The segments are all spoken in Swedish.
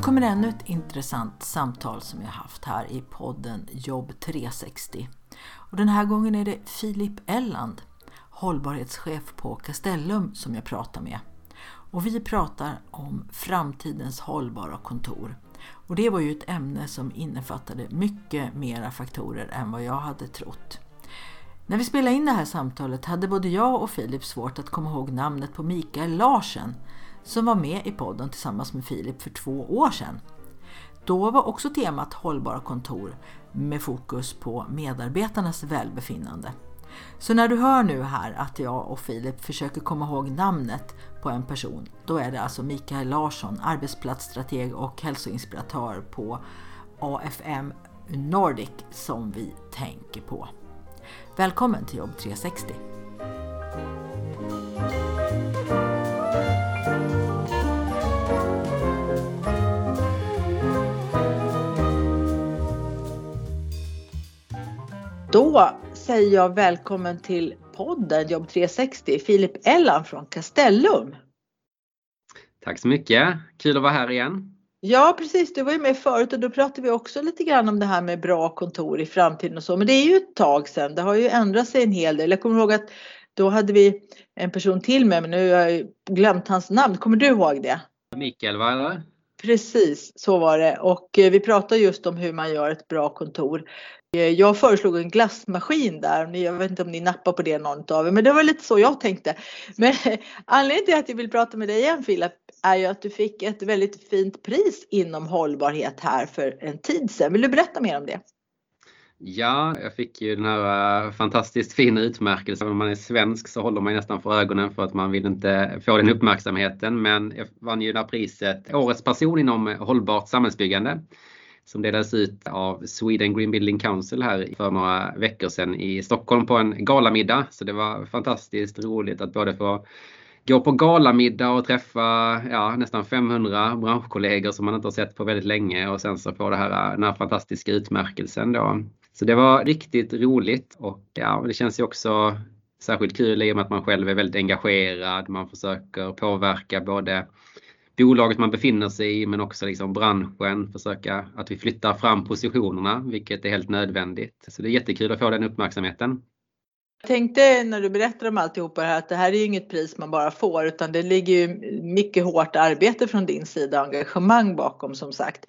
Kommer ännu ett intressant samtal som jag haft här i podden Jobb 360. Och den här gången är det Filip Elland, hållbarhetschef på Castellum som jag pratar med. Och vi pratar om framtidens hållbara kontor. Och det var ju ett ämne som innefattade mycket mera faktorer än vad jag hade trott. När vi spelade in det här samtalet hade både jag och Filip svårt att komma ihåg namnet på Mikael Larsen som var med i podden tillsammans med Filip för två år sedan. Då var också temat hållbara kontor med fokus på medarbetarnas välbefinnande. Så när du hör nu här att jag och Filip försöker komma ihåg namnet på en person, då är det alltså Mikael Larsson, arbetsplatsstrateg och hälsoinspiratör på AFM Nordic som vi tänker på. Välkommen till Jobb 360! Då säger jag välkommen till podden Jobb 360, Filip Ellan från Castellum. Tack så mycket, kul att vara här igen. Ja precis, du var ju med förut och då pratade vi också lite grann om det här med bra kontor i framtiden och så. Men det är ju ett tag sedan, det har ju ändrat sig en hel del. Jag kommer ihåg att då hade vi en person till med men nu har jag glömt hans namn. Kommer du ihåg det? Mikael va? Eller? Precis, så var det. Och eh, vi pratade just om hur man gör ett bra kontor. Eh, jag föreslog en glassmaskin där. Jag vet inte om ni nappar på det någon av er, men det var lite så jag tänkte. Men anledningen till att jag vill prata med dig igen Filip är ju att du fick ett väldigt fint pris inom hållbarhet här för en tid sedan. Vill du berätta mer om det? Ja, jag fick ju den här eh, fantastiskt fina utmärkelsen. Om man är svensk så håller man nästan för ögonen för att man vill inte få den uppmärksamheten. Men jag vann ju det här priset, Årets person inom hållbart samhällsbyggande som delades ut av Sweden Green Building Council här för några veckor sedan i Stockholm på en galamiddag. Så det var fantastiskt roligt att både få gå på galamiddag och träffa ja, nästan 500 branschkollegor som man inte har sett på väldigt länge och sen så få det här, den här fantastiska utmärkelsen då. Så det var riktigt roligt och ja, det känns ju också särskilt kul i och med att man själv är väldigt engagerad. Man försöker påverka både bolaget man befinner sig i men också liksom branschen. Försöka att vi flyttar fram positionerna vilket är helt nödvändigt. Så det är jättekul att få den uppmärksamheten. Jag tänkte när du berättar om alltihopa här att det här är ju inget pris man bara får utan det ligger ju mycket hårt arbete från din sida och engagemang bakom som sagt.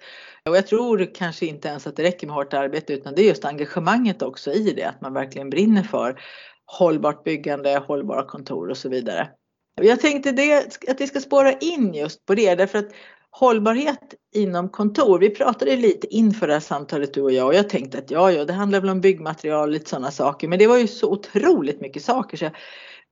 Och jag tror kanske inte ens att det räcker med hårt arbete utan det är just engagemanget också i det, att man verkligen brinner för hållbart byggande, hållbara kontor och så vidare. Jag tänkte det, att vi ska spåra in just på det därför att hållbarhet inom kontor, vi pratade lite inför det här samtalet du och jag och jag tänkte att ja, ja, det handlar väl om byggmaterial och lite sådana saker men det var ju så otroligt mycket saker så jag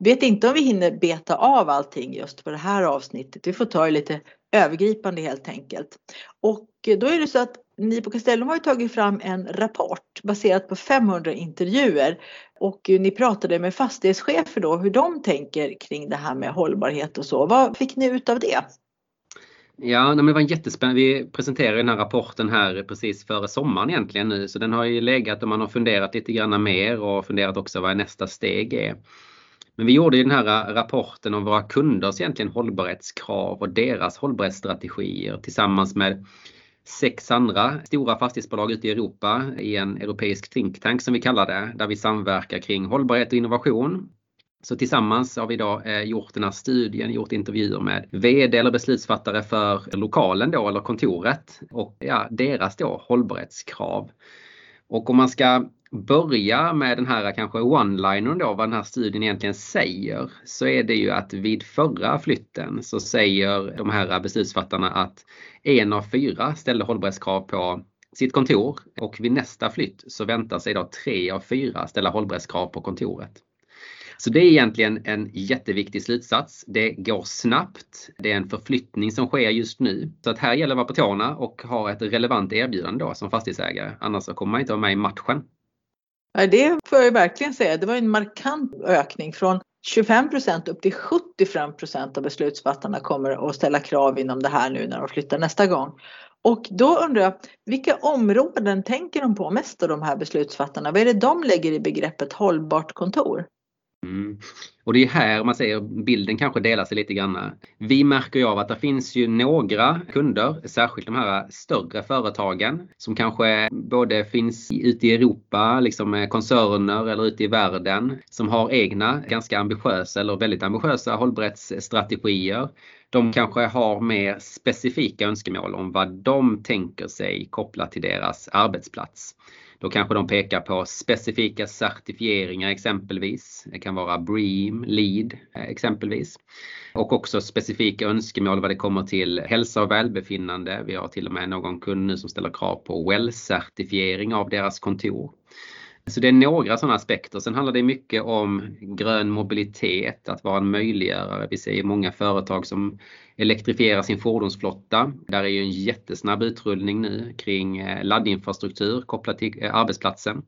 vet inte om vi hinner beta av allting just på det här avsnittet. Vi får ta det lite övergripande helt enkelt. Och då är det så att ni på Castellum har ju tagit fram en rapport baserat på 500 intervjuer och ni pratade med fastighetschefer då hur de tänker kring det här med hållbarhet och så. Vad fick ni ut av det? Ja, men det var jättespännande. Vi presenterade den här rapporten här precis före sommaren egentligen nu så den har ju legat och man har funderat lite grann mer och funderat också vad nästa steg är. Men vi gjorde ju den här rapporten om våra kunders egentligen hållbarhetskrav och deras hållbarhetsstrategier tillsammans med sex andra stora fastighetsbolag ute i Europa i en europeisk think tank som vi kallar det, där vi samverkar kring hållbarhet och innovation. Så tillsammans har vi då eh, gjort den här studien, gjort intervjuer med VD eller beslutsfattare för lokalen då eller kontoret och ja, deras då hållbarhetskrav. Och om man ska börja med den här kanske one-linern då, vad den här studien egentligen säger, så är det ju att vid förra flytten så säger de här beslutsfattarna att en av fyra ställde hållbarhetskrav på sitt kontor och vid nästa flytt så väntar sig då tre av fyra ställa hållbarhetskrav på kontoret. Så det är egentligen en jätteviktig slutsats. Det går snabbt. Det är en förflyttning som sker just nu. Så att här gäller det att vara på tårna och ha ett relevant erbjudande då som fastighetsägare. Annars så kommer man inte vara med i matchen. Det får jag verkligen säga. Det var en markant ökning från 25 procent upp till 75 procent av beslutsfattarna kommer att ställa krav inom det här nu när de flyttar nästa gång. Och då undrar jag, vilka områden tänker de på mest av de här beslutsfattarna? Vad är det de lägger i begreppet hållbart kontor? Mm. Och det är här man ser bilden kanske delar sig lite grann. Vi märker ju av att det finns ju några kunder, särskilt de här större företagen som kanske både finns ute i Europa, liksom koncerner eller ute i världen som har egna ganska ambitiösa eller väldigt ambitiösa hållbarhetsstrategier. De kanske har mer specifika önskemål om vad de tänker sig kopplat till deras arbetsplats. Då kanske de pekar på specifika certifieringar exempelvis. Det kan vara BREEAM, LEED eh, exempelvis. Och också specifika önskemål vad det kommer till hälsa och välbefinnande. Vi har till och med någon kund nu som ställer krav på WELL-certifiering av deras kontor. Så det är några sådana aspekter. Sen handlar det mycket om grön mobilitet, att vara en möjliggörare. Vi ser många företag som elektrifierar sin fordonsflotta. Där är ju en jättesnabb utrullning nu kring eh, laddinfrastruktur kopplat till eh, arbetsplatsen.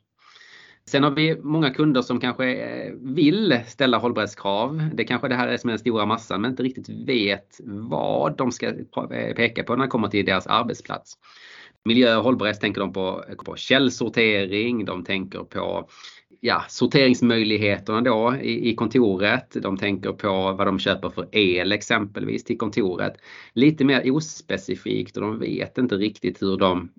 Sen har vi många kunder som kanske eh, vill ställa hållbarhetskrav. Det kanske det här är som är den stora massan men inte riktigt vet vad de ska peka på när det kommer till deras arbetsplats. Miljö och hållbarhet tänker de på, på källsortering, de tänker på ja, sorteringsmöjligheterna då i, i, kontoret. De tänker på vad de köper för el exempelvis till kontoret. Lite mer ospecifikt och de vet inte riktigt hur de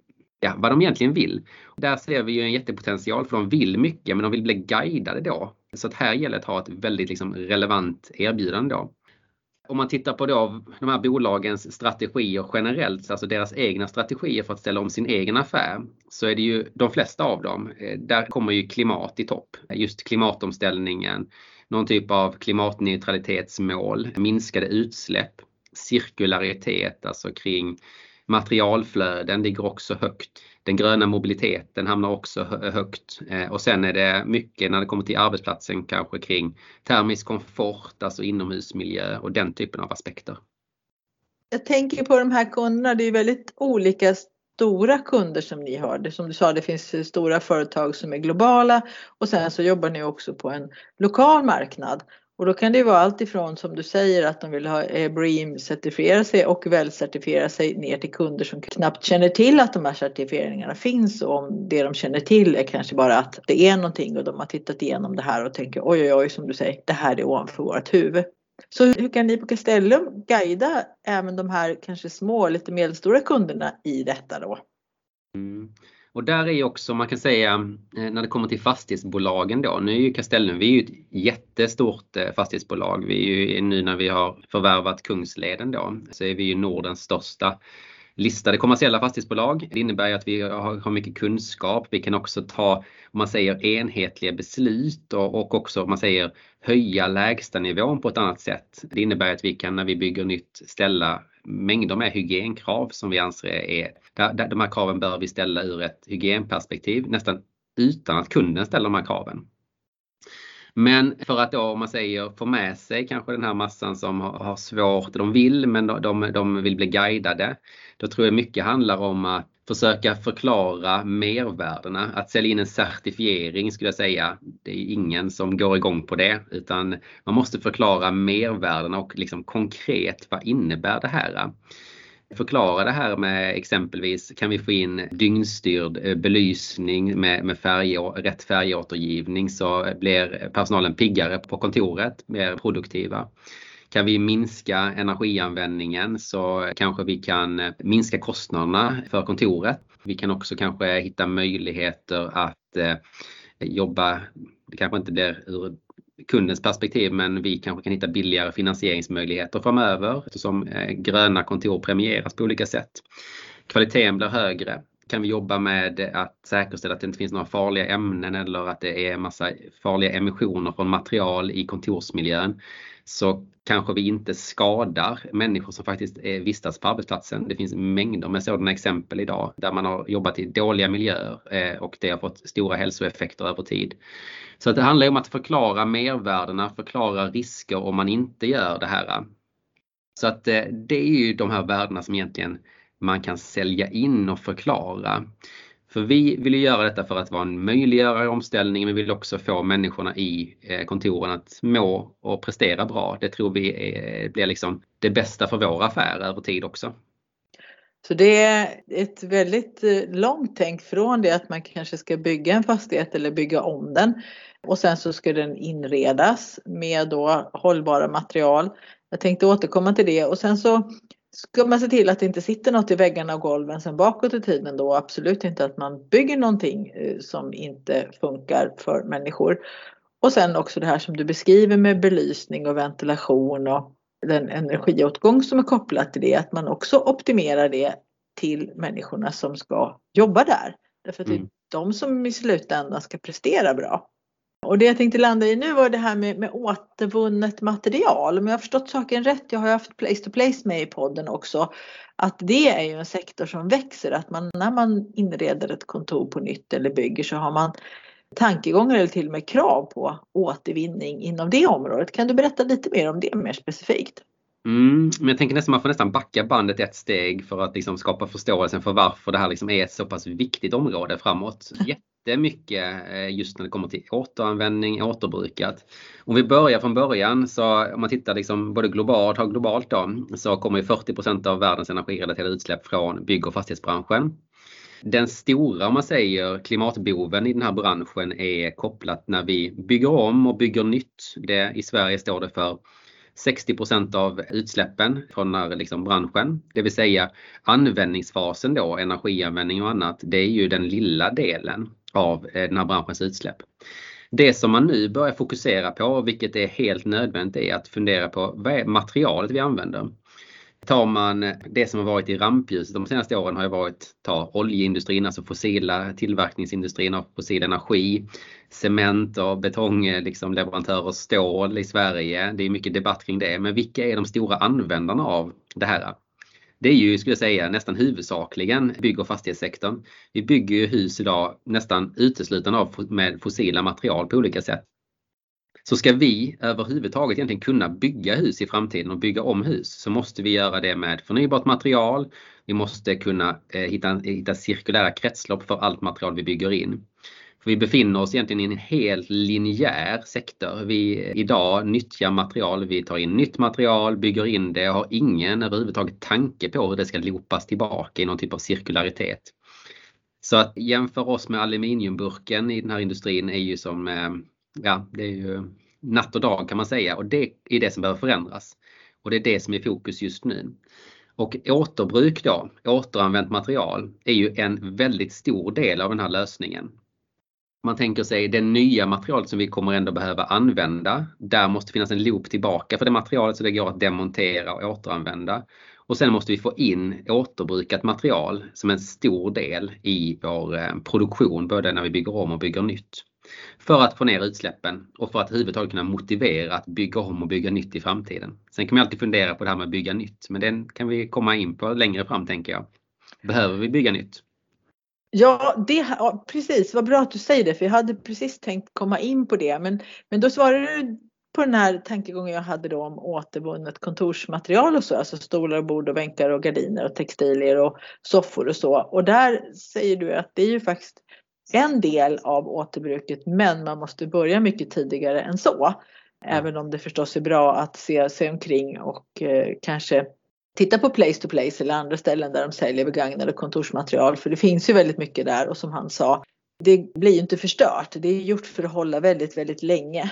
ja, vad de egentligen vill. Där ser vi ju en jättepotential för de vill mycket men de vill bli guidade då. Så att här gäller det att ha ett väldigt liksom, relevant erbjudande då. Om man tittar på då de här bolagens strategier generellt, alltså deras egna strategier för att ställa om sin egen affär, så är det ju de flesta av dem, eh, där kommer ju klimat i topp. Just klimatomställningen, någon typ av klimatneutralitetsmål, minskade utsläpp, cirkularitet, alltså kring materialflöden ligger också högt. Den gröna mobiliteten hamnar också högt eh, och sen är det mycket när det kommer till arbetsplatsen kanske kring termisk komfort, alltså inomhusmiljö och den typen av aspekter. Jag tänker på de här kunderna, det är väldigt olika stora kunder som ni har. Som du sa, det finns stora företag som är globala och sen så jobbar ni också på en lokal marknad. Och då kan det vara allt ifrån som du säger att de vill ha BREEAM certifiera sig och väl certifiera sig ner till kunder som knappt känner till att de här certifieringarna finns och om det de känner till är kanske bara att det är någonting och de har tittat igenom det här och tänker oj oj oj som du säger, det här är ovanför vårt huvud. Så hur kan ni på Castellum guida även de här kanske små, lite medelstora kunderna i detta då? Mm. Och där är ju också, man kan säga, eh, när det kommer till fastighetsbolagen då. Nu är ju Castellum, vi är ju ett jättestort eh, fastighetsbolag. Vi är ju nu när vi har förvärvat Kungsleden då, så är vi ju Nordens största listade kommersiella fastighetsbolag. Det innebär ju att vi har mycket kunskap. Vi kan också ta, om man säger enhetliga beslut och, och också om man säger höja lägstanivån på ett annat sätt. Det innebär att vi kan när vi bygger nytt ställa mängder med hygienkrav som vi anser är, där, de här kraven bör vi ställa ur ett hygienperspektiv nästan utan att kunden ställer de här kraven. Men för att då om man säger få med sig kanske den här massan som har svårt, de vill men de, de vill bli guidade. Då tror jag mycket handlar om att försöka förklara mervärdena. Att sälja in en certifiering skulle jag säga, det är ingen som går igång på det utan man måste förklara mervärdena och liksom konkret vad innebär det här? förklara det här med exempelvis kan vi få in dygnstyrd eh, belysning med, med färg, rätt färgåtergivning så blir personalen piggare på kontoret, mer produktiva. Kan vi minska energianvändningen så kanske vi kan minska kostnaderna för kontoret. Vi kan också kanske hitta möjligheter att eh, jobba, det kanske inte blir ur kundens perspektiv men vi kanske kan hitta billigare finansieringsmöjligheter framöver eftersom eh, gröna kontor premieras på olika sätt. Kvaliteten blir högre kan vi jobba med att säkerställa att det inte finns några farliga ämnen eller att det är massa farliga emissioner från material i kontorsmiljön så kanske vi inte skadar människor som faktiskt vistas på arbetsplatsen. Det finns mängder med sådana exempel idag där man har jobbat i dåliga miljöer eh, och det har fått stora hälsoeffekter över tid. Så det handlar om att förklara mervärdena, förklara risker om man inte gör det här. Så att eh, det är ju de här värdena som egentligen man kan sälja in och förklara. För vi vill göra detta för att vara en möjliggörare i omställningen men vill också få människorna i eh, kontoren att må och prestera bra. Det tror vi är, blir liksom det bästa för vår affär över tid också. Så det är ett väldigt eh, långt tänk från det att man kanske ska bygga en fastighet eller bygga om den och sen så ska den inredas med då hållbara material. Jag tänkte återkomma till det och sen så ska man se till att det inte sitter något i väggarna och golven sen bakåt i tiden då. Absolut inte att man bygger någonting eh, som inte funkar för människor. Och sen också det här som du beskriver med belysning och ventilation och den energiåtgång som är kopplat till det. Att man också optimerar det till människorna som ska jobba där. Därför att det är mm. de som i slutändan ska prestera bra. Och det jag tänkte landa i nu var det här med, med återvunnet material. Om jag har förstått saken rätt, jag har haft Place to Place med i podden också, att det är ju en sektor som växer. Att man när man inreder ett kontor på nytt eller bygger så har man tankegångar eller till och med krav på återvinning inom det området. Kan du berätta lite mer om det mer specifikt? Mm, men jag tänker nästan man får nästan backa bandet ett steg för att liksom skapa förståelsen för varför det här liksom är ett så pass viktigt område framåt. Jättemycket eh, just när det kommer till återanvändning, återbrukat. Om vi börjar från början så om man tittar liksom både globalt och globalt då så kommer 40% av världens energirelaterade utsläpp från bygg och fastighetsbranschen. Den stora, om man säger, klimatboven i den här branschen är kopplat när vi bygger om och bygger nytt. Det, I Sverige står det för 60% av utsläppen från den här liksom branschen. Det vill säga användningsfasen då, energianvändning och annat, det är ju den lilla delen av eh, den här branschens utsläpp. Det som man nu börjar fokusera på, vilket är helt nödvändigt, är att fundera på vad är materialet vi använder. Tar man det som har varit i rampljuset de senaste åren har ju varit ta oljeindustrin, alltså fossila tillverkningsindustrin av fossil energi, cement och betongleverantörer, liksom, stål i Sverige. Det är mycket debatt kring det. Men vilka är de stora användarna av det här? Det är ju, skulle jag säga, nästan huvudsakligen bygg och fastighetssektorn. Vi bygger ju hus idag nästan uteslutande av, med fossila material på olika sätt. Så ska vi överhuvudtaget egentligen kunna bygga hus i framtiden och bygga om hus så måste vi göra det med förnybart material. Vi måste kunna eh, hitta, hitta cirkulära kretslopp för allt material vi bygger in. För vi befinner oss egentligen i en helt linjär sektor. Vi idag nyttjar material, vi tar in nytt material, bygger in det och har ingen överhuvudtaget tanke på hur det ska loopas tillbaka i någon typ av cirkularitet. Så att jämföra oss med aluminiumburken i den här industrin är ju som eh, ja, det är ju natt och dag kan man säga och det är det som behöver förändras. Och det är det som är fokus just nu. Och återbruk då, återanvänt material, är ju en väldigt stor del av den här lösningen. Man tänker sig det nya materialet som vi kommer ändå behöva använda. Där måste finnas en loop tillbaka för det materialet så det går att demontera och återanvända. Och sen måste vi få in återbrukat material som en stor del i vår eh, produktion, både när vi bygger om och bygger nytt. För att få ner utsläppen och för att överhuvudtaget kunna motivera att bygga om och bygga nytt i framtiden. Sen kan man alltid fundera på det här med att bygga nytt, men den kan vi komma in på längre fram tänker jag. Behöver vi bygga nytt? Ja, det, ja, precis. Vad bra att du säger det, för jag hade precis tänkt komma in på det. Men, men då svarar du på den här tankegången jag hade då om återvunnet kontorsmaterial och så, alltså stolar, bord och bänkar och gardiner och textilier och soffor och så. Och där säger du att det är ju faktiskt en del av återbruket men man måste börja mycket tidigare än så. Även om det förstås är bra att se sig omkring och eh, kanske titta på Place to Place eller andra ställen där de säljer begagnade kontorsmaterial för det finns ju väldigt mycket där och som han sa det blir ju inte förstört. Det är gjort för att hålla väldigt, väldigt länge.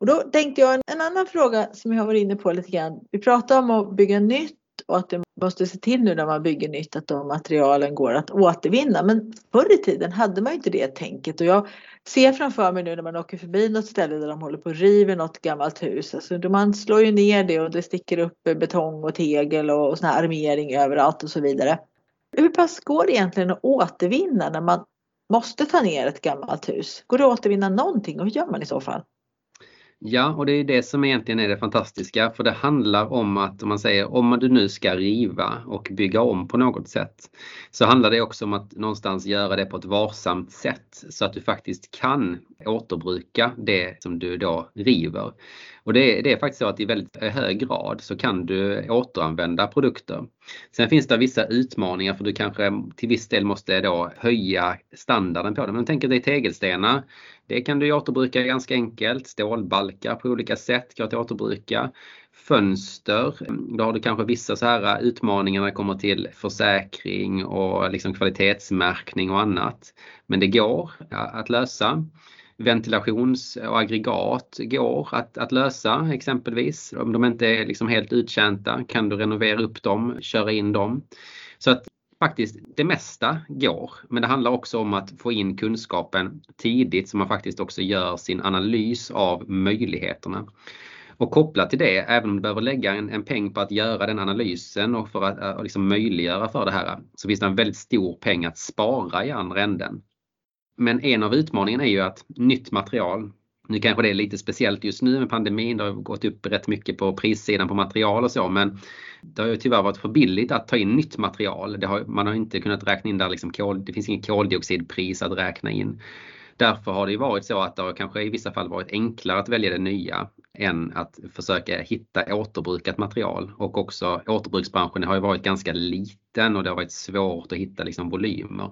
Och då tänkte jag en, en annan fråga som jag har varit inne på lite grann. Vi pratar om att bygga nytt och att det måste se till nu när man bygger nytt att de materialen går att återvinna. Men förr i tiden hade man ju inte det tänket och jag ser framför mig nu när man åker förbi något ställe där de håller på och river något gammalt hus. Alltså man slår ju ner det och det sticker upp betong och tegel och sån här armering överallt och så vidare. Hur pass går det egentligen att återvinna när man måste ta ner ett gammalt hus? Går det att återvinna någonting och hur gör man i så fall? Ja, och det är det som egentligen är det fantastiska. För det handlar om att, om man säger, om du nu ska riva och bygga om på något sätt, så handlar det också om att någonstans göra det på ett varsamt sätt så att du faktiskt kan återbruka det som du då river. Och det, det, är faktiskt så att i väldigt hög grad så kan du återanvända produkter. Sen finns det vissa utmaningar för du kanske till viss del måste då höja standarden på det. Men tänk dig tegelstenar. Det kan du återbruka ganska enkelt. Stålbalkar på olika sätt går att återbruka. Fönster, då har du kanske vissa så här eh, utmaningar när det kommer till försäkring och liksom kvalitetsmärkning och annat. Men det går att lösa ventilations och aggregat går att, att lösa exempelvis. Om de inte är liksom helt uttjänta kan du renovera upp dem, köra in dem. Så att faktiskt det mesta går. Men det handlar också om att få in kunskapen tidigt så man faktiskt också gör sin analys av möjligheterna. Och kopplat till det, även om du behöver lägga en, en peng på att göra den analysen och för att eh, liksom möjliggöra för det här, så finns det en väldigt stor peng att spara i andra änden. Men en av utmaningarna är ju att nytt material, nu kanske det är lite speciellt just nu med pandemin, det har gått upp rätt mycket på prissidan på material och så men det har ju tyvärr varit för billigt att ta in nytt material. Har, man har inte kunnat räkna in där liksom kol, det finns inget koldioxidpris att räkna in. Därför har det ju varit så att det har kanske i vissa fall varit enklare att välja det nya än att försöka hitta återbrukat material. Och också återbruksbranschen har ju varit ganska liten och det har varit svårt att hitta liksom volymer.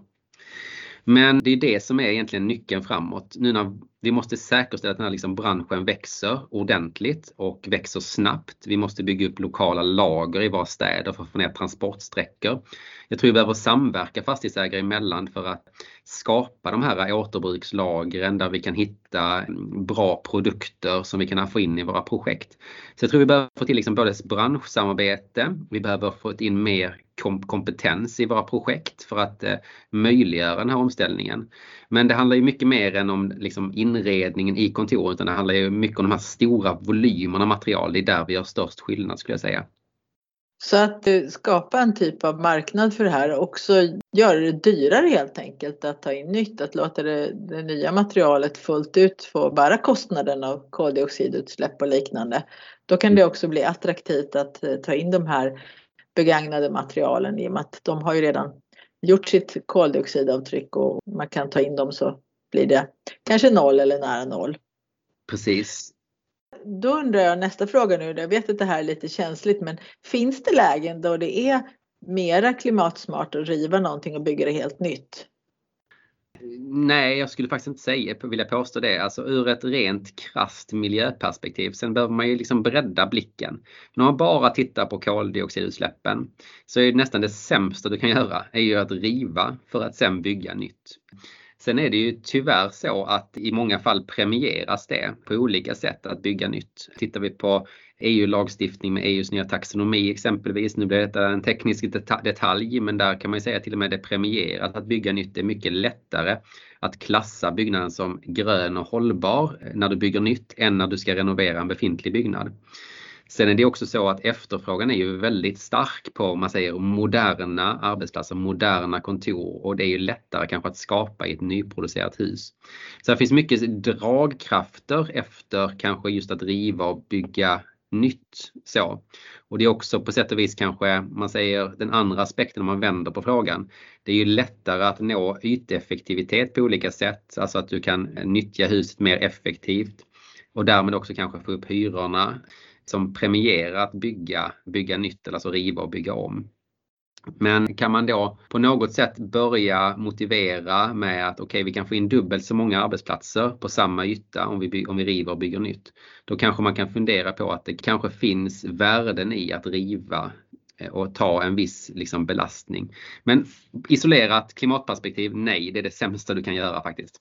Men det är det som är egentligen nyckeln framåt. Nu när vi måste säkerställa att den här liksom branschen växer ordentligt och växer snabbt. Vi måste bygga upp lokala lager i våra städer för att få ner transportsträckor. Jag tror vi behöver samverka fastighetsägare emellan för att skapa de här återbrukslagren där vi kan hitta bra produkter som vi kan få in i våra projekt. Så jag tror vi behöver få till liksom både branschsamarbete, vi behöver få in mer kompetens i våra projekt för att eh, möjliggöra den här omställningen. Men det handlar ju mycket mer än om liksom, inredningen i kontoret, utan det handlar ju mycket om de här stora volymerna material. Det är där vi gör störst skillnad skulle jag säga. Så att eh, skapa en typ av marknad för det här och också göra det dyrare helt enkelt att ta in nytt, att låta det, det nya materialet fullt ut få bära kostnaden av koldioxidutsläpp och liknande. Då kan det också bli attraktivt att eh, ta in de här begagnade materialen i och med att de har ju redan gjort sitt koldioxidavtryck och man kan ta in dem så blir det kanske noll eller nära noll. Precis. Då undrar jag nästa fråga nu, jag vet att det här är lite känsligt men finns det lägen då det är mera klimatsmart att riva någonting och bygga det helt nytt? Nej, jag skulle faktiskt inte säga, vilja påstå det. Alltså ur ett rent krast miljöperspektiv. Sen behöver man ju liksom bredda blicken. Men om man bara tittar på koldioxidutsläppen så är nästan det sämsta du kan göra är ju att riva för att sen bygga nytt. Sen är det ju tyvärr så att i många fall premieras det på olika sätt att bygga nytt. Tittar vi på EU-lagstiftning med EUs nya taxonomi exempelvis. Nu blir detta en teknisk detalj men där kan man säga till och med det premierat att bygga nytt är mycket lättare att klassa byggnaden som grön och hållbar när du bygger nytt än när du ska renovera en befintlig byggnad. Sen är det också så att efterfrågan är ju väldigt stark på, man säger moderna arbetsplatser, moderna kontor och det är ju lättare kanske att skapa i ett nyproducerat hus. Så det finns mycket dragkrafter efter kanske just att riva och bygga nytt. Så. Och det är också på sätt och vis kanske, man säger den andra aspekten om man vänder på frågan. Det är ju lättare att nå yteffektivitet på olika sätt, alltså att du kan nyttja huset mer effektivt och därmed också kanske få upp hyrorna som premierar att bygga, bygga nytt, alltså riva och bygga om. Men kan man då på något sätt börja motivera med att okej, okay, vi kan få in dubbelt så många arbetsplatser på samma yta om vi, om vi river och bygger nytt. Då kanske man kan fundera på att det kanske finns värden i att riva eh, och ta en viss liksom, belastning. Men isolerat klimatperspektiv, nej, det är det sämsta du kan göra faktiskt.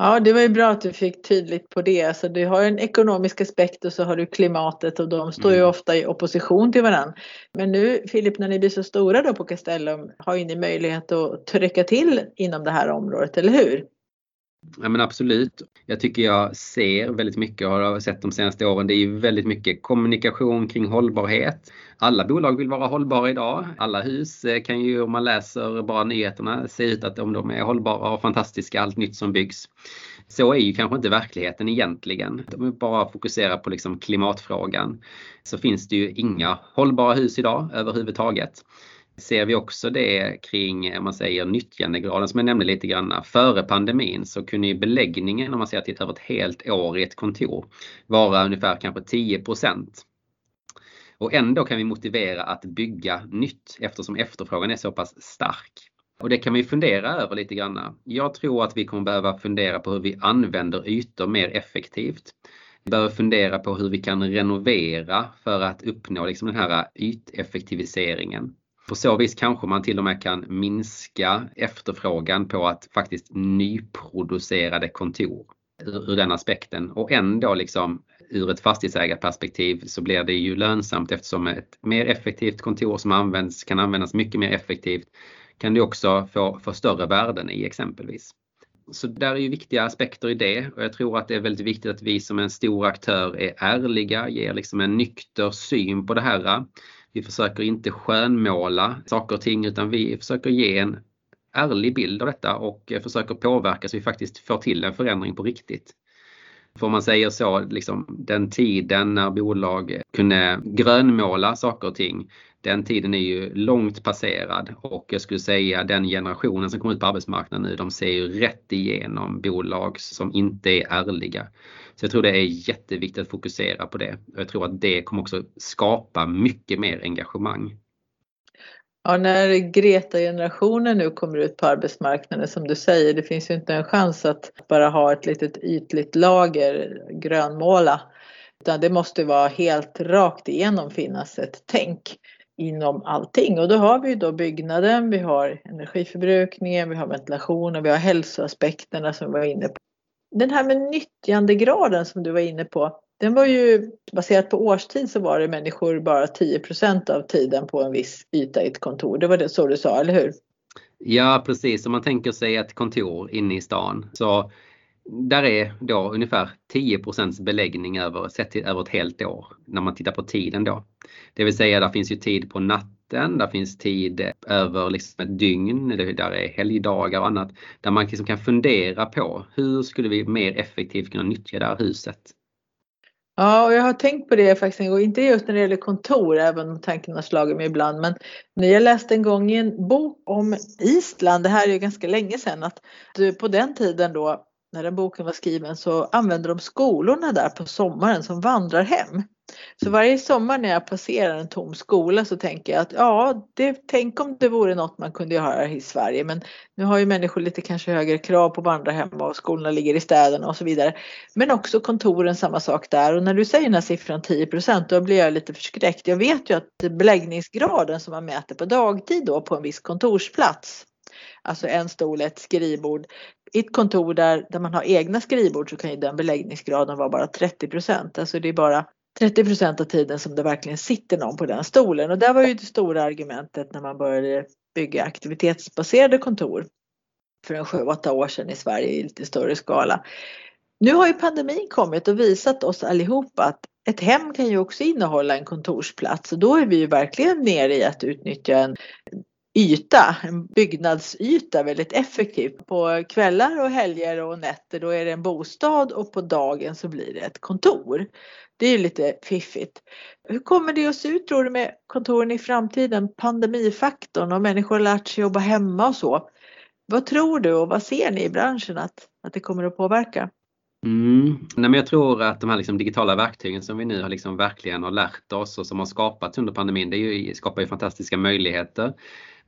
Ja, det var ju bra att du fick tydligt på det. Alltså, du har en ekonomisk aspekt och så har du klimatet och de står ju mm. ofta i opposition till varandra. Men nu Filip, när ni blir så stora då på Castellum har ju ni möjlighet att trycka till inom det här området, eller hur? Ja men absolut. Jag tycker jag ser väldigt mycket och har sett de senaste åren. Det är ju väldigt mycket kommunikation kring hållbarhet. Alla bolag vill vara hållbara idag. Alla hus eh, kan ju om man läser bara nyheterna se ut att om de är hållbara och fantastiska allt nytt som byggs. Så är ju kanske inte verkligheten egentligen. Om vi bara fokuserar på liksom klimatfrågan så finns det ju inga hållbara hus idag överhuvudtaget ser vi också det kring, om man säger nyttjandegraden som jag nämnde lite grann. Före pandemin så kunde ju beläggningen, om man ser till över ett helt år i ett kontor, vara ungefär kanske 10 Och ändå kan vi motivera att bygga nytt eftersom efterfrågan är så pass stark. Och det kan vi fundera över lite grann. Jag tror att vi kommer behöva fundera på hur vi använder ytor mer effektivt. Vi behöver fundera på hur vi kan renovera för att uppnå liksom den här yteffektiviseringen. På så vis kanske man till och med kan minska efterfrågan på att faktiskt nyproducerade kontor ur, den aspekten och ändå liksom ur ett fastighetsägarperspektiv så blir det ju lönsamt eftersom ett mer effektivt kontor som används, kan användas mycket mer effektivt kan du också få, få större värden i exempelvis. Så där är ju viktiga aspekter i det och jag tror att det är väldigt viktigt att vi som en stor aktör är ärliga, ger liksom en nykter syn på det här. Vi försöker inte skönmåla saker och ting utan vi försöker ge en ärlig bild av detta och försöker påverka så vi faktiskt får till en förändring på riktigt. För om man säger så, liksom, den tiden när bolag kunde grönmåla saker och ting, den tiden är ju långt passerad och jag skulle säga den generationen som kommer ut på arbetsmarknaden nu, de ser ju rätt igenom bolag som inte är ärliga. Så jag tror det är jätteviktigt att fokusera på det. Jag tror att det kommer också skapa mycket mer engagemang. Ja, när Greta-generationen nu kommer ut på arbetsmarknaden som du säger, det finns ju inte en chans att bara ha ett litet ytligt lager grönmåla. Utan det måste vara helt rakt igenom finnas ett tänk inom allting. Och då har vi ju då byggnaden, vi har energiförbrukningen, vi har ventilationen, vi har hälsoaspekterna som vi var inne på. Den här med nyttjandegraden som du var inne på, den var ju baserat på årstid så var det människor bara 10% av tiden på en viss yta i ett kontor. Det var det så du sa, eller hur? Ja precis, om man tänker sig ett kontor inne i stan så där är då ungefär 10 beläggning över, sett till, över ett helt år när man tittar på tiden då. Det vill säga där finns ju tid på natten, där finns tid över liksom ett dygn, där är helgdagar och annat. Där man liksom kan fundera på hur skulle vi mer effektivt kunna nyttja det här huset? Ja, och jag har tänkt på det faktiskt en gång, inte just när det gäller kontor, även om tanken har slagit mig ibland, men när jag läste en gång i en bok om Island, det här är ju ganska länge sedan, att på den tiden då när den boken var skriven så använde de skolorna där på sommaren som vandrarhem. Så varje sommar när jag passerar en tom skola så tänker jag att ja, det, tänk om det vore något man kunde göra i Sverige. Men nu har ju människor lite kanske högre krav på vandrarhem och skolorna ligger i städerna och så vidare. Men också kontoren samma sak där och när du säger den här siffran 10% då blir jag lite förskräckt. Jag vet ju att beläggningsgraden som man mäter på dagtid då på en viss kontorsplats Alltså en stol, ett skrivbord. I ett kontor där, där man har egna skrivbord så kan ju den beläggningsgraden vara bara 30 procent. Alltså det är bara 30 procent av tiden som det verkligen sitter någon på den stolen. Och det var ju det stora argumentet när man började bygga aktivitetsbaserade kontor för en 7-8 år sedan i Sverige i lite större skala. Nu har ju pandemin kommit och visat oss allihopa att ett hem kan ju också innehålla en kontorsplats och då är vi ju verkligen nere i att utnyttja en yta, en byggnadsyta väldigt effektivt. På kvällar och helger och nätter då är det en bostad och på dagen så blir det ett kontor. Det är ju lite fiffigt. Hur kommer det att se ut tror du med kontoren i framtiden? Pandemifaktorn och människor har lärt sig jobba hemma och så. Vad tror du och vad ser ni i branschen att, att det kommer att påverka? Mm. Nej, men jag tror att de här liksom digitala verktygen som vi nu har liksom verkligen har lärt oss och som har skapats under pandemin, det ju, skapar ju fantastiska möjligheter.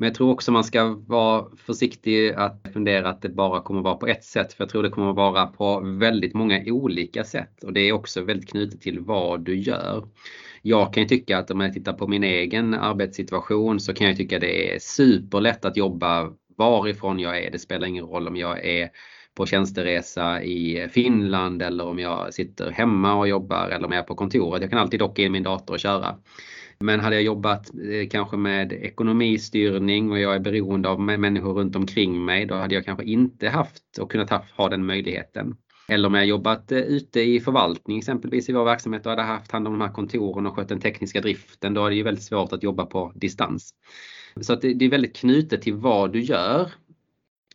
Men jag tror också man ska vara försiktig att fundera att det bara kommer vara på ett sätt. För jag tror det kommer vara på väldigt många olika sätt. Och det är också väldigt knutet till vad du gör. Jag kan ju tycka att om jag tittar på min egen arbetssituation så kan jag tycka det är superlätt att jobba varifrån jag är. Det spelar ingen roll om jag är på tjänsteresa i Finland eller om jag sitter hemma och jobbar eller om jag är på kontoret. Jag kan alltid docka in min dator och köra. Men hade jag jobbat eh, kanske med ekonomistyrning och jag är beroende av människor runt omkring mig, då hade jag kanske inte haft och kunnat ha den möjligheten. Eller om jag jobbat eh, ute i förvaltning exempelvis i vår verksamhet och hade haft hand om de här kontoren och skött den tekniska driften, då är det ju väldigt svårt att jobba på distans. Så att det är väldigt knutet till vad du gör.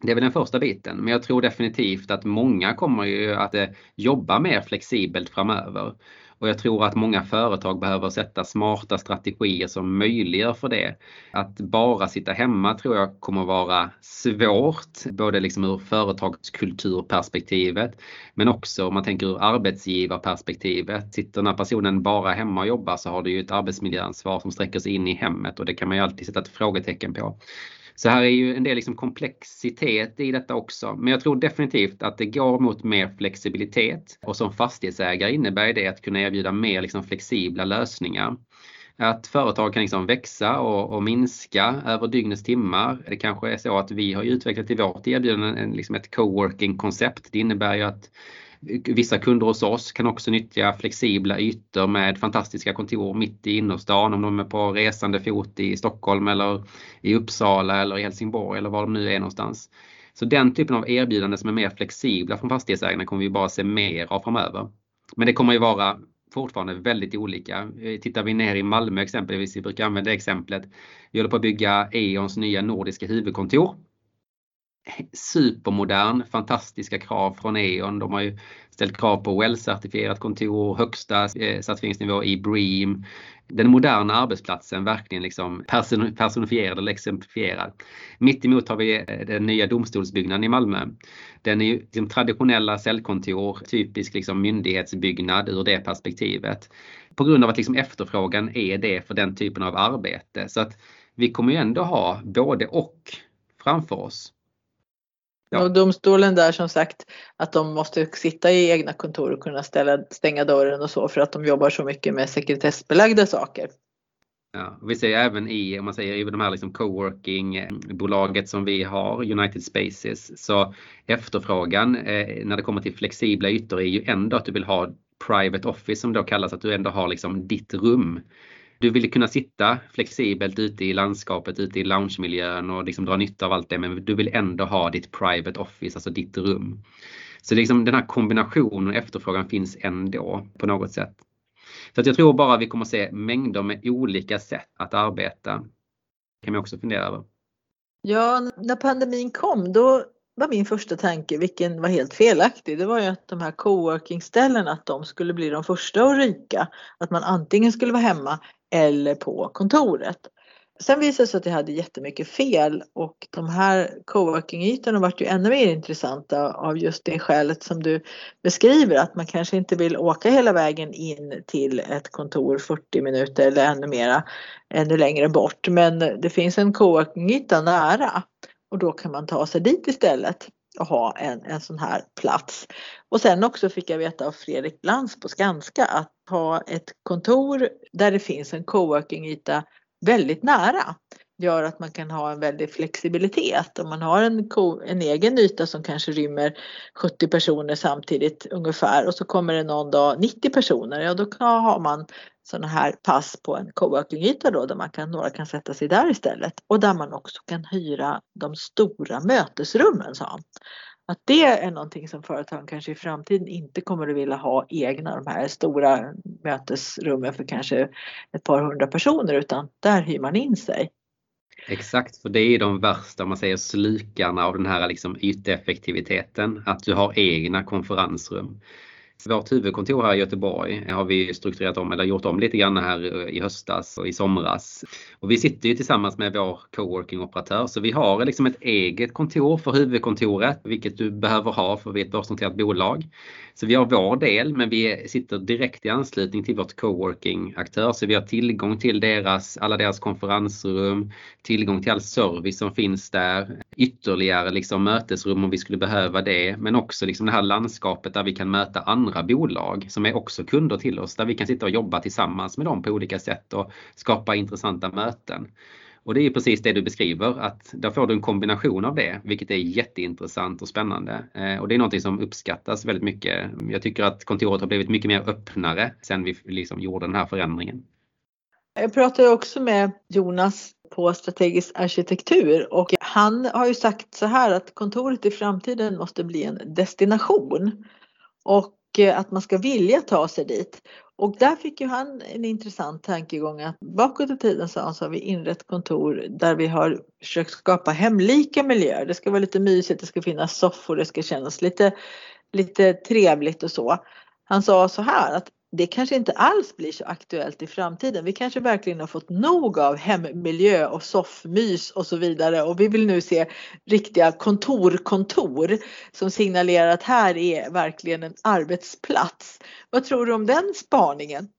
Det är väl den första biten, men jag tror definitivt att många kommer ju att eh, jobba mer flexibelt framöver. Och jag tror att många företag behöver sätta smarta strategier som möjliggör för det. Att bara sitta hemma tror jag kommer vara svårt, både liksom ur företagskulturperspektivet men också om man tänker ur arbetsgivarperspektivet. Sitter den här personen bara hemma och jobbar så har du ju ett arbetsmiljöansvar som sträcker sig in i hemmet och det kan man ju alltid sätta ett frågetecken på. Så här är ju en del liksom komplexitet i detta också. Men jag tror definitivt att det går mot mer flexibilitet och som fastighetsägare innebär det att kunna erbjuda mer liksom flexibla lösningar. Att företag kan liksom växa och, och, minska över dygnets timmar. Det kanske är så att vi har utvecklat i vårt erbjudande en, liksom ett coworking koncept. Det innebär ju att Vissa kunder hos oss kan också nyttja flexibla ytor med fantastiska kontor mitt i innerstan om de är på resande fot i Stockholm eller i Uppsala eller i Helsingborg eller var de nu är någonstans. Så den typen av erbjudanden som är mer flexibla från fastighetsägarna kommer vi bara se mer av framöver. Men det kommer ju vara fortfarande väldigt olika. Eh, tittar vi ner i Malmö exempelvis, vi brukar använda exemplet. Vi håller på att bygga E.ONs nya nordiska huvudkontor supermodern, fantastiska krav från E.ON. De har ju ställt krav på WELL-certifierat kontor, högsta eh, certifieringsnivå i BREEAM. Den moderna arbetsplatsen verkligen liksom personifierad eller exemplifierad. Mitt emot har vi eh, den nya domstolsbyggnaden i Malmö. Den är ju liksom traditionella cellkontor, typisk liksom myndighetsbyggnad ur det perspektivet. På grund av att liksom efterfrågan är det för den typen av arbete. Så att vi kommer ju ändå ha både och framför oss. Ja. Och domstolen där som sagt att de måste sitta i egna kontor och kunna ställa, stänga dörren och så för att de jobbar så mycket med sekretessbelagda saker. Ja, vi ser även i, om man säger i de här liksom coworking-bolaget som vi har, United Spaces, så efterfrågan eh, när det kommer till flexibla ytor är ju ändå att du vill ha private office som då kallas, att du ändå har liksom ditt rum du vill kunna sitta flexibelt ute i landskapet, ute i loungemiljön och liksom dra nytta av allt det men du vill ändå ha ditt private office, alltså ditt rum. Så liksom den här kombinationen och efterfrågan finns ändå på något sätt. Så att jag tror bara vi kommer se mängder med olika sätt att arbeta. Det kan man också fundera över. Ja, när pandemin kom då var min första tanke, vilken var helt felaktig, det var ju att de här coworking-ställena, att de skulle bli de första att ryka. Att man antingen skulle vara hemma eller på kontoret. Sen visade det sig att jag hade jättemycket fel och de här coworking-ytorna vart ju ännu mer intressanta av just det skälet som du beskriver att man kanske inte vill åka hela vägen in till ett kontor 40 minuter eller ännu mera, ännu längre bort. Men det finns en coworking-yta nära och då kan man ta sig dit istället och ha en, en sån här plats. Och sen också fick jag veta av Fredrik Lantz på Skanska att ha ett kontor där det finns en coworking-yta väldigt nära gör att man kan ha en väldig flexibilitet. Om man har en, en egen yta som kanske rymmer 70 personer samtidigt ungefär och så kommer det någon dag 90 personer, ja då kan, har man sådana här pass på en coworking-yta då där man kan, några kan sätta sig där istället och där man också kan hyra de stora mötesrummen sa han. Att det är någonting som företagen kanske i framtiden inte kommer att vilja ha egna de här stora mötesrummen för kanske ett par hundra personer utan där hyr man in sig. Exakt, för det är de värsta, om man säger slukarna av den här liksom yteffektiviteten. Att du har egna konferensrum. Vårt huvudkontor här i Göteborg har vi strukturerat om eller gjort om lite grann här eh, i höstas och i somras. Och vi sitter ju tillsammans med vår coworking-operatör så vi har liksom ett eget kontor för huvudkontoret, vilket du behöver ha för vi är ett börsnoterat bolag. Så vi har vår del men vi sitter direkt i anslutning till vårt coworking-aktör så vi har tillgång till deras, alla deras konferensrum, tillgång till all service som finns där, ytterligare liksom mötesrum om vi skulle behöva det men också liksom det här landskapet där vi kan möta andra bolag som är också kunder till oss där vi kan sitta och jobba tillsammans med dem på olika sätt och skapa intressanta möten. Och det är precis det du beskriver att där får du en kombination av det vilket är jätteintressant och spännande. Eh, och det är någonting som uppskattas väldigt mycket. Jag tycker att kontoret har blivit mycket mer öppnare sen vi liksom gjorde den här förändringen. Jag pratade också med Jonas på strategisk arkitektur och han har ju sagt så här att kontoret i framtiden måste bli en destination och eh, att man ska vilja ta sig dit. Och där fick ju han en intressant tankegång att bakåt i tiden sa han så har vi inrett kontor där vi har försökt skapa hemlika miljöer. Det ska vara lite mysigt, det ska finnas soffor, det ska kännas lite, lite trevligt och så. Han sa så här att det kanske inte alls blir så aktuellt i framtiden. Vi kanske verkligen har fått nog av hemmiljö och soffmys och så vidare och vi vill nu se riktiga kontorkontor som signalerar att här är verkligen en arbetsplats. Vad tror du om den spaningen?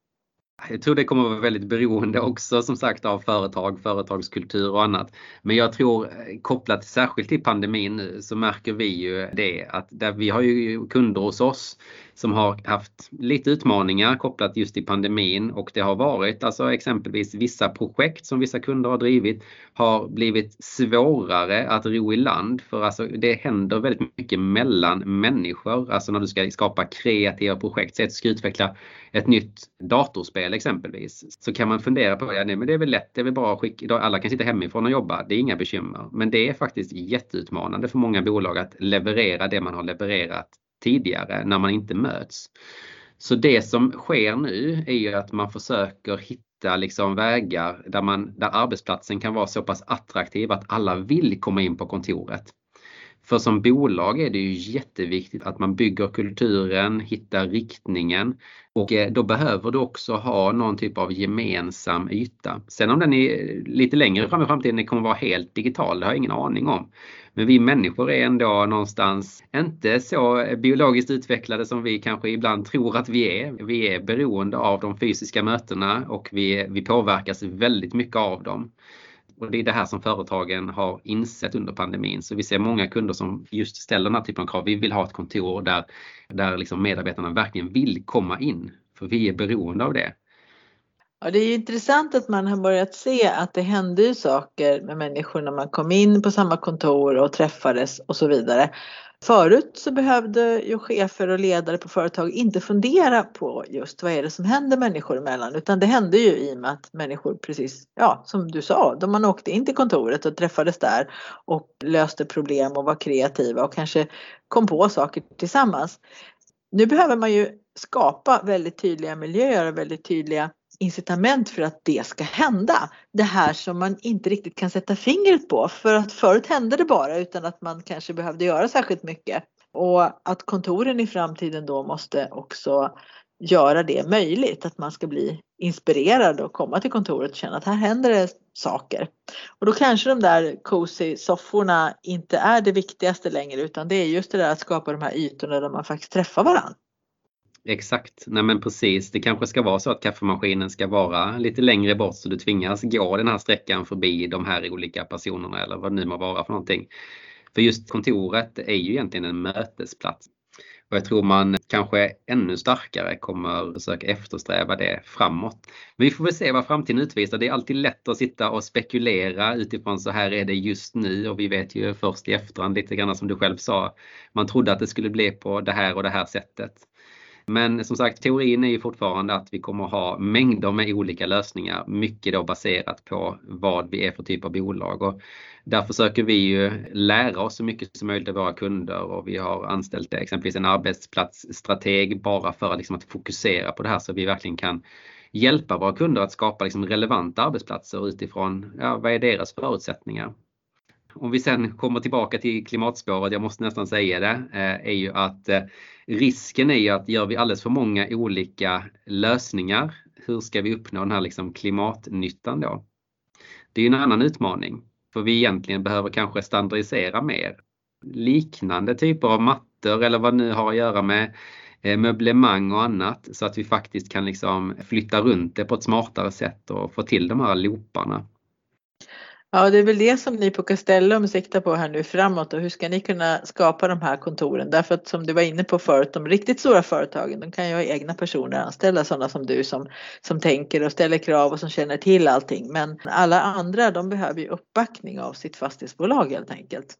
Jag tror det kommer att vara väldigt beroende också som sagt av företag, företagskultur och annat. Men jag tror eh, kopplat särskilt till pandemin så märker vi ju det att där vi har ju kunder hos oss som har haft lite utmaningar kopplat just till pandemin och det har varit alltså exempelvis vissa projekt som vissa kunder har drivit har blivit svårare att ro i land för alltså det händer väldigt mycket mellan människor. Alltså när du ska skapa kreativa projekt, säg att du ska utveckla ett nytt datorspel exempelvis så kan man fundera på, ja, nej, men det är väl lätt, det är väl bara att skicka, alla kan sitta hemifrån och jobba, det är inga bekymmer. Men det är faktiskt jätteutmanande för många bolag att leverera det man har levererat tidigare när man inte möts. Så det som sker nu är ju att man försöker hitta liksom vägar där, man, där arbetsplatsen kan vara så pass attraktiv att alla vill komma in på kontoret. För som bolag är det ju jätteviktigt att man bygger kulturen, hittar riktningen och eh, då behöver du också ha någon typ av gemensam yta. Sen om den är eh, lite längre fram i framtiden kommer vara helt digital, det har jag ingen aning om. Men vi människor är ändå någonstans inte så eh, biologiskt utvecklade som vi kanske ibland tror att vi är. Vi är beroende av de fysiska mötena och vi, vi påverkas väldigt mycket av dem. Och det är det här som företagen har insett under pandemin. Så vi ser många kunder som just ställer den här typen av krav. Vi vill ha ett kontor där, där liksom medarbetarna verkligen vill komma in. För vi är beroende av det. Ja, det är intressant att man har börjat se att det hände ju saker med människor när man kom in på samma kontor och träffades och så vidare. Förut så behövde ju chefer och ledare på företag inte fundera på just vad är det som händer människor emellan utan det hände ju i och med att människor precis, ja som du sa, då man åkte in till kontoret och träffades där och löste problem och var kreativa och kanske kom på saker tillsammans. Nu behöver man ju skapa väldigt tydliga miljöer och väldigt tydliga incitament för att det ska hända. Det här som man inte riktigt kan sätta fingret på för att förut hände det bara utan att man kanske behövde göra särskilt mycket. Och att kontoren i framtiden då måste också göra det möjligt, att man ska bli inspirerad och komma till kontoret och känna att här händer det saker. Och då kanske de där cozy sofforna inte är det viktigaste längre utan det är just det där att skapa de här ytorna där man faktiskt träffar varandra. Exakt, nej men precis. Det kanske ska vara så att kaffemaskinen ska vara lite längre bort så du tvingas gå den här sträckan förbi de här olika personerna eller vad det nu må vara för någonting. För just kontoret är ju egentligen en mötesplats. Och jag tror man kanske ännu starkare kommer försöka eftersträva det framåt. Men vi får väl se vad framtiden utvisar. Det är alltid lätt att sitta och spekulera utifrån så här är det just nu och vi vet ju först i efterhand lite grann som du själv sa. Man trodde att det skulle bli på det här och det här sättet. Men som sagt, teorin är ju fortfarande att vi kommer ha mängder med olika lösningar, mycket då baserat på vad vi är för typ av bolag. Och där försöker vi ju lära oss så mycket som möjligt av våra kunder och vi har anställt exempelvis en arbetsplatsstrateg bara för liksom att fokusera på det här så vi verkligen kan hjälpa våra kunder att skapa liksom relevanta arbetsplatser utifrån ja, vad är deras förutsättningar. Om vi sen kommer tillbaka till klimatspåret, jag måste nästan säga det, eh, är ju att eh, risken är ju att gör vi alldeles för många olika lösningar, hur ska vi uppnå den här liksom klimatnyttan då? Det är ju en annan utmaning. För vi egentligen behöver kanske standardisera mer. Liknande typer av mattor eller vad nu har att göra med eh, möblemang och annat så att vi faktiskt kan liksom flytta runt det på ett smartare sätt och få till de här looparna. Ja, det är väl det som ni på Castellum siktar på här nu framåt och hur ska ni kunna skapa de här kontoren? Därför att som du var inne på förut, de riktigt stora företagen, de kan ju ha egna personer anställda, sådana som du som, som tänker och ställer krav och som känner till allting. Men alla andra, de behöver ju uppbackning av sitt fastighetsbolag helt enkelt.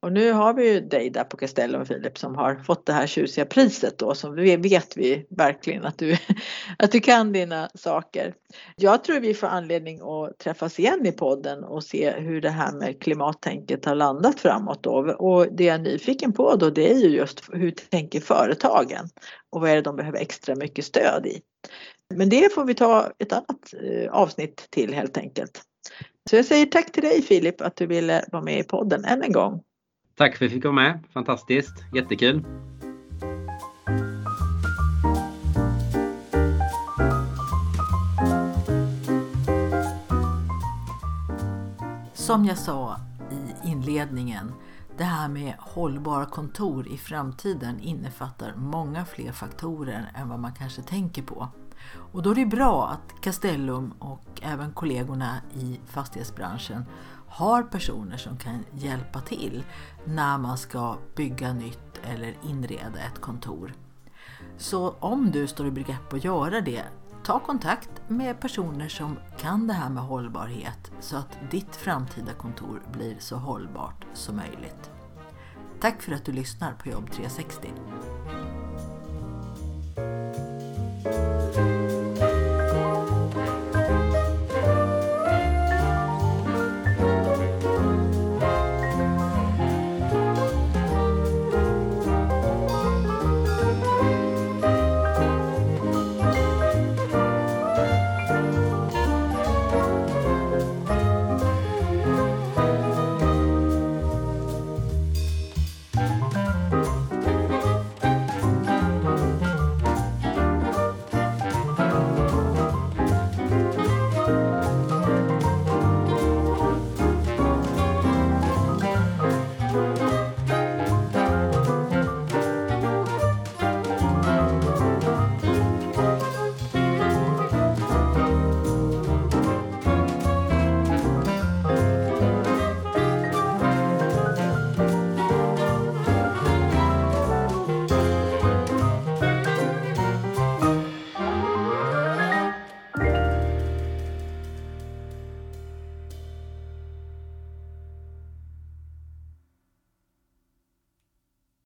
Och nu har vi ju dig där på Castellum Filip som har fått det här tjusiga priset då som vi vet vi verkligen att du, att du kan dina saker. Jag tror vi får anledning att träffas igen i podden och se hur det här med klimattänket har landat framåt då. Och det jag är nyfiken på då det är ju just hur tänker företagen och vad är det de behöver extra mycket stöd i. Men det får vi ta ett annat eh, avsnitt till helt enkelt. Så jag säger tack till dig Filip att du ville vara med i podden än en gång. Tack för att jag fick vara med. Fantastiskt. Jättekul. Som jag sa i inledningen, det här med hållbara kontor i framtiden innefattar många fler faktorer än vad man kanske tänker på. Och då är det bra att Castellum och även kollegorna i fastighetsbranschen har personer som kan hjälpa till när man ska bygga nytt eller inreda ett kontor. Så om du står i begrepp att göra det, ta kontakt med personer som kan det här med hållbarhet så att ditt framtida kontor blir så hållbart som möjligt. Tack för att du lyssnar på Jobb 360.